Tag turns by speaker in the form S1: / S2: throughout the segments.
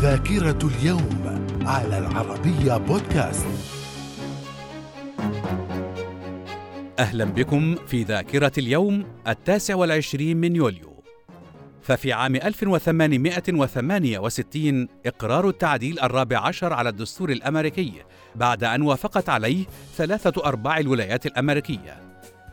S1: ذاكرة اليوم على العربية بودكاست.
S2: أهلا بكم في ذاكرة اليوم التاسع والعشرين من يوليو. ففي عام 1868 إقرار التعديل الرابع عشر على الدستور الأمريكي بعد أن وافقت عليه ثلاثة أرباع الولايات الأمريكية.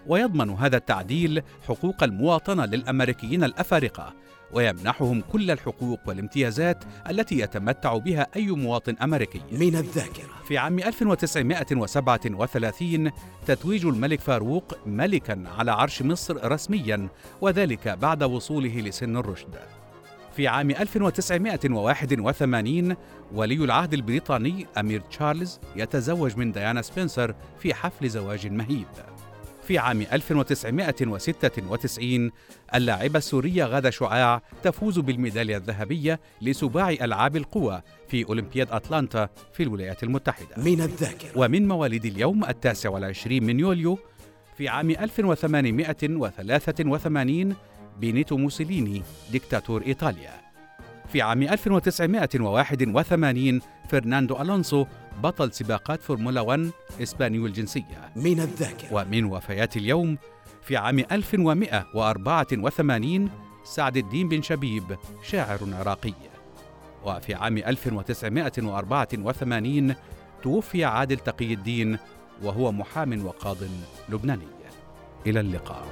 S2: ويضمن هذا التعديل حقوق المواطنة للأمريكيين الأفارقة ويمنحهم كل الحقوق والامتيازات التي يتمتع بها أي مواطن أمريكي.
S3: من الذاكرة.
S2: في عام 1937 تتويج الملك فاروق ملكا على عرش مصر رسميا وذلك بعد وصوله لسن الرشد. في عام 1981 ولي العهد البريطاني أمير تشارلز يتزوج من ديانا سبنسر في حفل زواج مهيب. في عام 1996 اللاعبة السورية غادة شعاع تفوز بالميدالية الذهبية لسباعي ألعاب القوى في أولمبياد أتلانتا في الولايات المتحدة.
S3: من الذاكرة.
S2: ومن مواليد اليوم التاسع والعشرين من يوليو في عام 1883 بينيتو موسوليني ديكتاتور إيطاليا. في عام 1981 فرناندو ألونسو بطل سباقات فورمولا 1 إسباني الجنسية
S3: من الذاكرة.
S2: ومن وفيات اليوم في عام 1184 سعد الدين بن شبيب شاعر عراقي. وفي عام 1984 توفي عادل تقي الدين وهو محام وقاض لبناني إلى اللقاء.